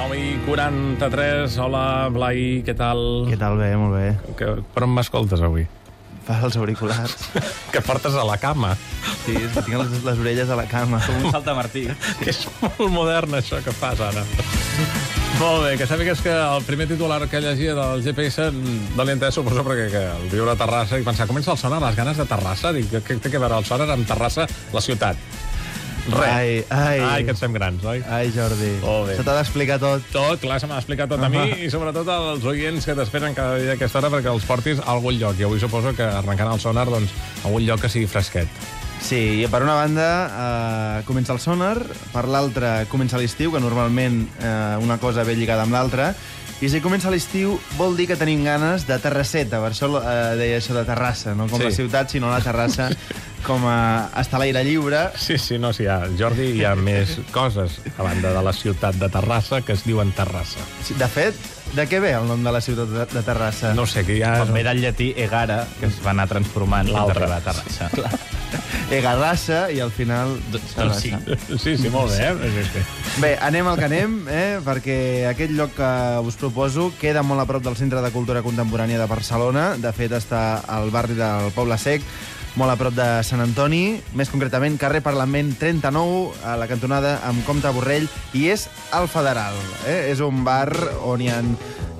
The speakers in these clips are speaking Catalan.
9 i 43, hola Blai, què tal? Què tal? Bé, molt bé. Que, per on m'escoltes avui? Per els auriculars. Que portes a la cama. Sí, és que tinc les, les orelles a la cama. Com un salta Martí. Que és molt modern, això que fas ara. Molt bé, que sàpigues que el primer titular que llegia del GPS no l'he entès, suposo, perquè que el viure a Terrassa i pensar, comença el sonar, les ganes de Terrassa? Dic, què té a veure el sonar amb Terrassa, la ciutat? Res. Ai, ai. Ai, que ens fem grans, oi? Ai, Jordi. Bé. Se t'ha d'explicar tot. Tot, clar, se m'ha explicat tot a mi i sobretot als oients que t'esperen cada dia a aquesta hora perquè els portis a algun lloc. I avui suposo que arrencant el sonar doncs, a algun lloc que sigui fresquet. Sí, i per una banda eh, comença el sonar, per l'altra comença l'estiu, que normalment eh, una cosa ve lligada amb l'altra, i si comença l'estiu vol dir que tenim ganes de terrasseta, per això eh, deia això de terrassa, no com Sí. la ciutat, sinó la terrassa com a estar a l'aire lliure. Sí, sí, no, sí, ja, Jordi, hi ha més coses a banda de la ciutat de Terrassa que es diuen Terrassa. Sí, De fet, de què ve el nom de la ciutat de, de Terrassa? No sé, que hi ha... Com ve del llatí egara, que es va anar transformant fins a L'altre. arribar a Terrassa. Egarrassa i al final... Doncs- doncs sí. Sí, sí, molt bé, eh? Sí. Bé, anem al que anem, eh? perquè aquest lloc que us proposo queda molt a prop del Centre de Cultura Contemporània de Barcelona. De fet, està al barri del Poble Sec, molt a prop de Sant Antoni, més concretament carrer Parlament 39, a la cantonada amb Comte Borrell, i és el Federal. Eh? És un bar on hi ha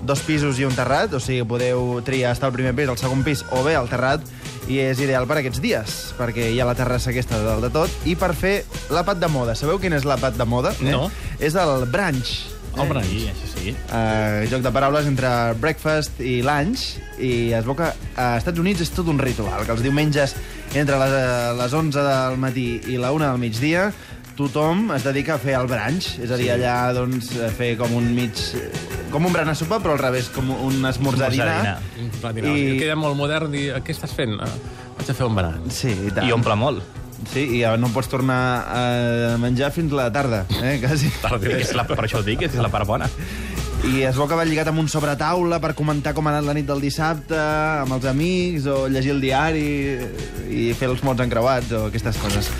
dos pisos i un terrat, o sigui, podeu triar estar al primer pis, al segon pis o bé al terrat, i és ideal per aquests dies, perquè hi ha la terrassa aquesta de dalt de tot, i per fer l'àpat de moda. Sabeu quin és l'àpat de moda? No. Eh? És el brunch. El brunch. Sí, això sí. Uh, joc de paraules entre breakfast i lunch i es veu que a Estats Units és tot un ritual, que els diumenges entre les, eh, les 11 del matí i la 1 del migdia tothom es dedica a fer el brunch, és a dir, allà doncs, a fer com un mig... com un berenar sopa, però al revés, com un esmorzar dinar. I... I- Queda molt modern dir, què estàs fent? Vaig a fer un berenar. Sí, i tant. I omple molt. Sí, i no pots tornar a menjar fins la tarda, eh, quasi. Que és la, per això ho dic, és la part bona. I es veu que va lligat amb un sobretaula per comentar com ha anat la nit del dissabte, amb els amics, o llegir el diari i fer els mots encreuats, o aquestes coses.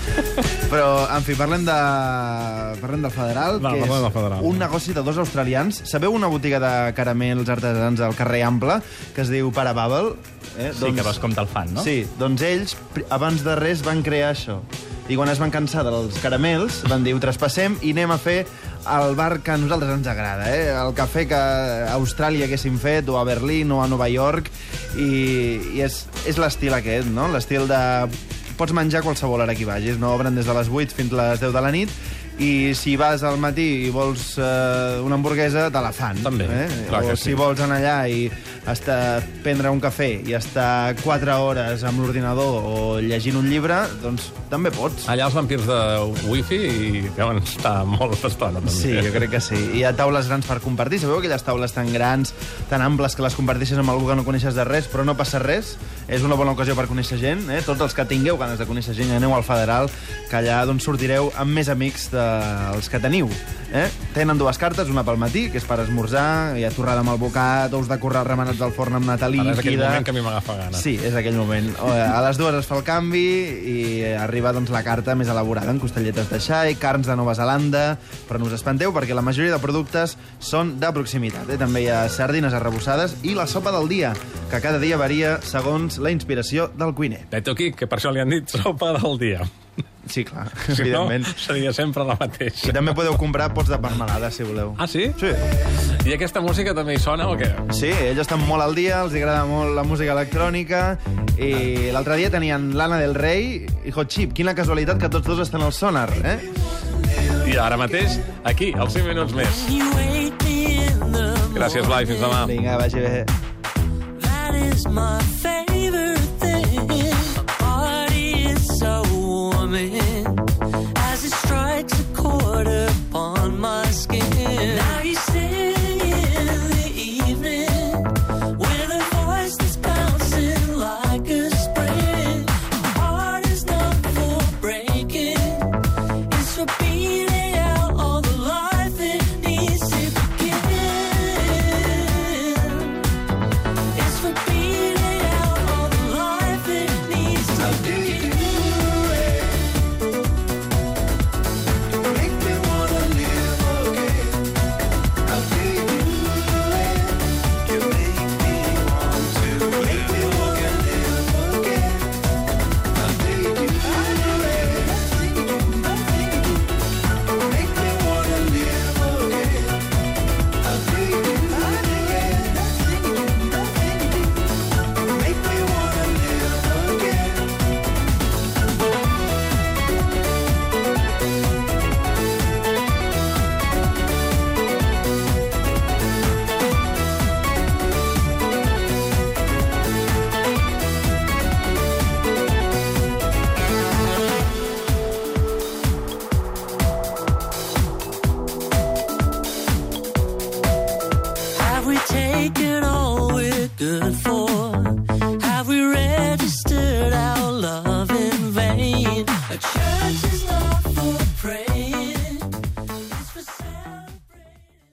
Però, en fi, parlem, de... parlem del Federal, Va, que parlem és del Federal. un negoci de dos australians. Sabeu una botiga de caramels artesans al carrer Ample, que es diu Parabubble? Eh? Sí, que veus com te'l fan, no? Sí, doncs ells, pri- abans de res, van crear això. I quan es van cansar dels caramels, van dir, ho traspassem i anem a fer el bar que a nosaltres ens agrada, eh? el cafè que a Austràlia haguéssim fet, o a Berlín, o a Nova York, i, i és, és l'estil aquest, no? L'estil de... Pots menjar qualsevol hora que hi vagis, no obren des de les 8 fins a les 10 de la nit, i si vas al matí i vols eh, una hamburguesa, te la fan. També, eh? clar que o sí. si vols anar allà i estar, prendre un cafè i estar 4 hores amb l'ordinador o llegint un llibre, doncs també pots. Allà els vampirs de wifi i deuen estar molt estona, també. Sí, jo crec que sí. Hi ha taules grans per compartir. Sabeu aquelles taules tan grans, tan amples, que les comparteixes amb algú que no coneixes de res, però no passa res? És una bona ocasió per conèixer gent. Eh? Tots els que tingueu ganes de conèixer gent, aneu al Federal, que allà doncs, sortireu amb més amics dels que teniu. Eh? Tenen dues cartes, una pel matí, que és per esmorzar, hi ha torrada amb el bocat, ous de corral remenats del forn amb nata Ara és aquell líquida... moment que a mi m'agafa gana. Sí, és aquell moment. A les dues es fa el canvi i arriba doncs, la carta més elaborada, en costelletes de xai, carns de Nova Zelanda... Però no us espanteu, perquè la majoria de productes són de proximitat. Eh? També hi ha sardines arrebossades i la sopa del dia, que cada dia varia segons la inspiració del cuiner. Vet aquí, que per això li han dit sopa del dia. Sí, clar, Si no, evidentment. seria sempre la mateixa. I també podeu comprar pots de marmelada, si voleu. Ah, sí? Sí. I aquesta música també hi sona o què? Sí, ells estan molt al dia, els agrada molt la música electrònica i l'altre dia tenien Lana del Rey i Hot Chip. Quina casualitat que tots dos estan al sonar, eh? I ara mateix, aquí, als 5 minuts més. Gràcies, Blai, fins demà. Vinga, vagi bé. That is my